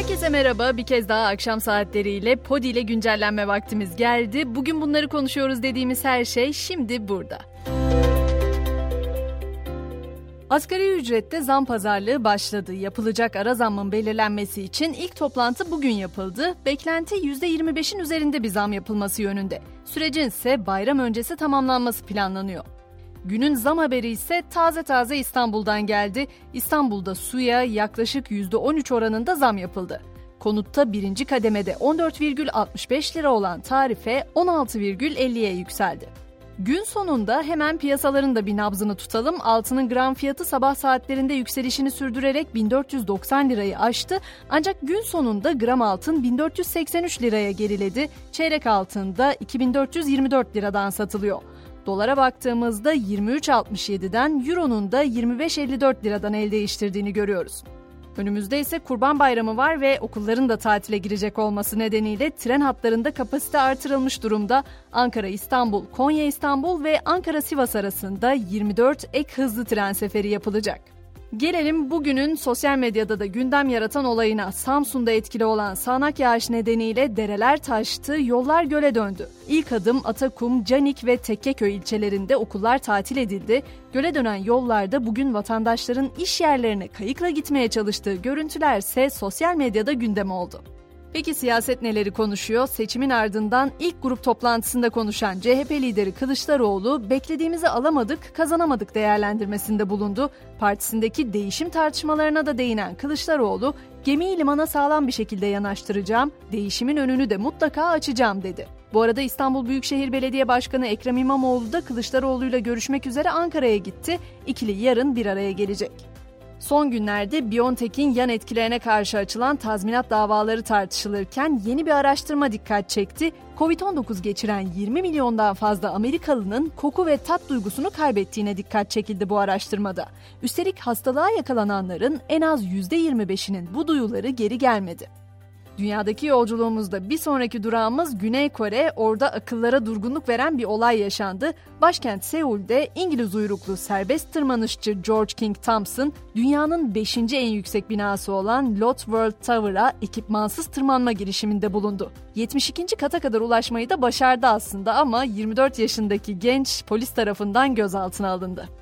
Herkese merhaba. Bir kez daha akşam saatleriyle Podi ile güncellenme vaktimiz geldi. Bugün bunları konuşuyoruz dediğimiz her şey şimdi burada. Asgari ücrette zam pazarlığı başladı. Yapılacak ara zammın belirlenmesi için ilk toplantı bugün yapıldı. Beklenti %25'in üzerinde bir zam yapılması yönünde. Sürecin ise bayram öncesi tamamlanması planlanıyor. Günün zam haberi ise taze taze İstanbul'dan geldi. İstanbul'da suya yaklaşık %13 oranında zam yapıldı. Konutta birinci kademede 14,65 lira olan tarife 16,50'ye yükseldi. Gün sonunda hemen piyasaların da bir nabzını tutalım. Altının gram fiyatı sabah saatlerinde yükselişini sürdürerek 1490 lirayı aştı. Ancak gün sonunda gram altın 1483 liraya geriledi. Çeyrek altında 2424 liradan satılıyor. Dolara baktığımızda 23.67'den, Euro'nun da 25.54 liradan el değiştirdiğini görüyoruz. Önümüzde ise Kurban Bayramı var ve okulların da tatile girecek olması nedeniyle tren hatlarında kapasite artırılmış durumda. Ankara-İstanbul, Konya-İstanbul ve Ankara-Sivas arasında 24 ek hızlı tren seferi yapılacak. Gelelim bugünün sosyal medyada da gündem yaratan olayına. Samsun'da etkili olan sağanak yağış nedeniyle dereler taştı, yollar göle döndü. İlk adım Atakum, Canik ve Tekkeköy ilçelerinde okullar tatil edildi. Göle dönen yollarda bugün vatandaşların iş yerlerine kayıkla gitmeye çalıştığı görüntüler ise sosyal medyada gündem oldu. Peki siyaset neleri konuşuyor? Seçimin ardından ilk grup toplantısında konuşan CHP lideri Kılıçdaroğlu beklediğimizi alamadık, kazanamadık değerlendirmesinde bulundu. Partisindeki değişim tartışmalarına da değinen Kılıçdaroğlu, gemiyi limana sağlam bir şekilde yanaştıracağım, değişimin önünü de mutlaka açacağım dedi. Bu arada İstanbul Büyükşehir Belediye Başkanı Ekrem İmamoğlu da Kılıçdaroğlu'yla görüşmek üzere Ankara'ya gitti. İkili yarın bir araya gelecek. Son günlerde Biontech'in yan etkilerine karşı açılan tazminat davaları tartışılırken yeni bir araştırma dikkat çekti. Covid-19 geçiren 20 milyondan fazla Amerikalının koku ve tat duygusunu kaybettiğine dikkat çekildi bu araştırmada. Üstelik hastalığa yakalananların en az %25'inin bu duyuları geri gelmedi. Dünyadaki yolculuğumuzda bir sonraki durağımız Güney Kore. Orada akıllara durgunluk veren bir olay yaşandı. Başkent Seul'de İngiliz uyruklu serbest tırmanışçı George King Thompson, dünyanın 5. en yüksek binası olan Lot World Tower'a ekipmansız tırmanma girişiminde bulundu. 72. kata kadar ulaşmayı da başardı aslında ama 24 yaşındaki genç polis tarafından gözaltına alındı.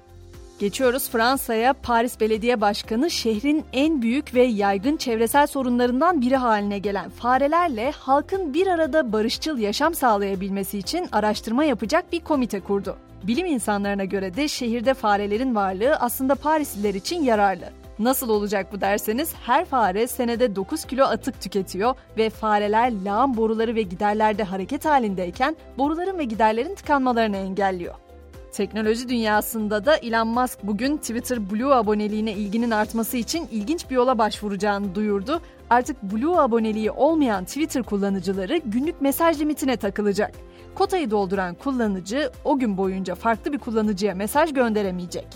Geçiyoruz Fransa'ya. Paris Belediye Başkanı şehrin en büyük ve yaygın çevresel sorunlarından biri haline gelen farelerle halkın bir arada barışçıl yaşam sağlayabilmesi için araştırma yapacak bir komite kurdu. Bilim insanlarına göre de şehirde farelerin varlığı aslında Parisliler için yararlı. Nasıl olacak bu derseniz her fare senede 9 kilo atık tüketiyor ve fareler lağım boruları ve giderlerde hareket halindeyken boruların ve giderlerin tıkanmalarını engelliyor. Teknoloji dünyasında da Elon Musk bugün Twitter Blue aboneliğine ilginin artması için ilginç bir yola başvuracağını duyurdu. Artık Blue aboneliği olmayan Twitter kullanıcıları günlük mesaj limitine takılacak. Kotayı dolduran kullanıcı o gün boyunca farklı bir kullanıcıya mesaj gönderemeyecek.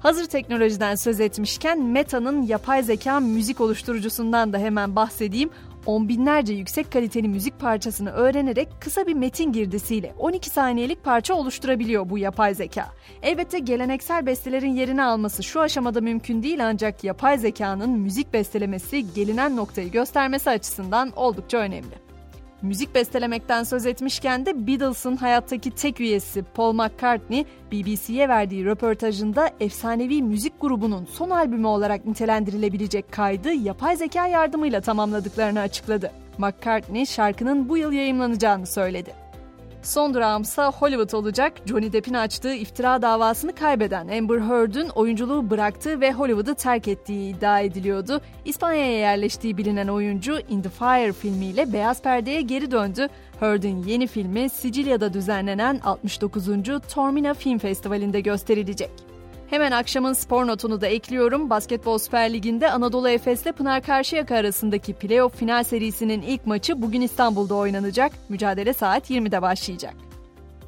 Hazır teknolojiden söz etmişken Meta'nın yapay zeka müzik oluşturucusundan da hemen bahsedeyim on binlerce yüksek kaliteli müzik parçasını öğrenerek kısa bir metin girdisiyle 12 saniyelik parça oluşturabiliyor bu yapay zeka. Elbette geleneksel bestelerin yerini alması şu aşamada mümkün değil ancak yapay zekanın müzik bestelemesi gelinen noktayı göstermesi açısından oldukça önemli. Müzik bestelemekten söz etmişken de Beatles'ın hayattaki tek üyesi Paul McCartney, BBC'ye verdiği röportajında efsanevi müzik grubunun son albümü olarak nitelendirilebilecek kaydı yapay zeka yardımıyla tamamladıklarını açıkladı. McCartney şarkının bu yıl yayımlanacağını söyledi. Son durağımsa Hollywood olacak. Johnny Depp'in açtığı iftira davasını kaybeden Amber Heard'ün oyunculuğu bıraktığı ve Hollywood'u terk ettiği iddia ediliyordu. İspanya'ya yerleştiği bilinen oyuncu In the Fire filmiyle beyaz perdeye geri döndü. Heard'ın yeni filmi Sicilya'da düzenlenen 69. Tormina Film Festivali'nde gösterilecek. Hemen akşamın spor notunu da ekliyorum. Basketbol Süper Ligi'nde Anadolu Efes ile Pınar Karşıyaka arasındaki playoff final serisinin ilk maçı bugün İstanbul'da oynanacak. Mücadele saat 20'de başlayacak.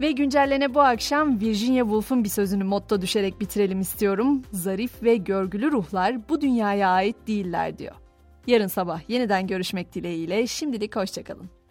Ve güncellene bu akşam Virginia Woolf'un bir sözünü motto düşerek bitirelim istiyorum. Zarif ve görgülü ruhlar bu dünyaya ait değiller diyor. Yarın sabah yeniden görüşmek dileğiyle şimdilik hoşçakalın.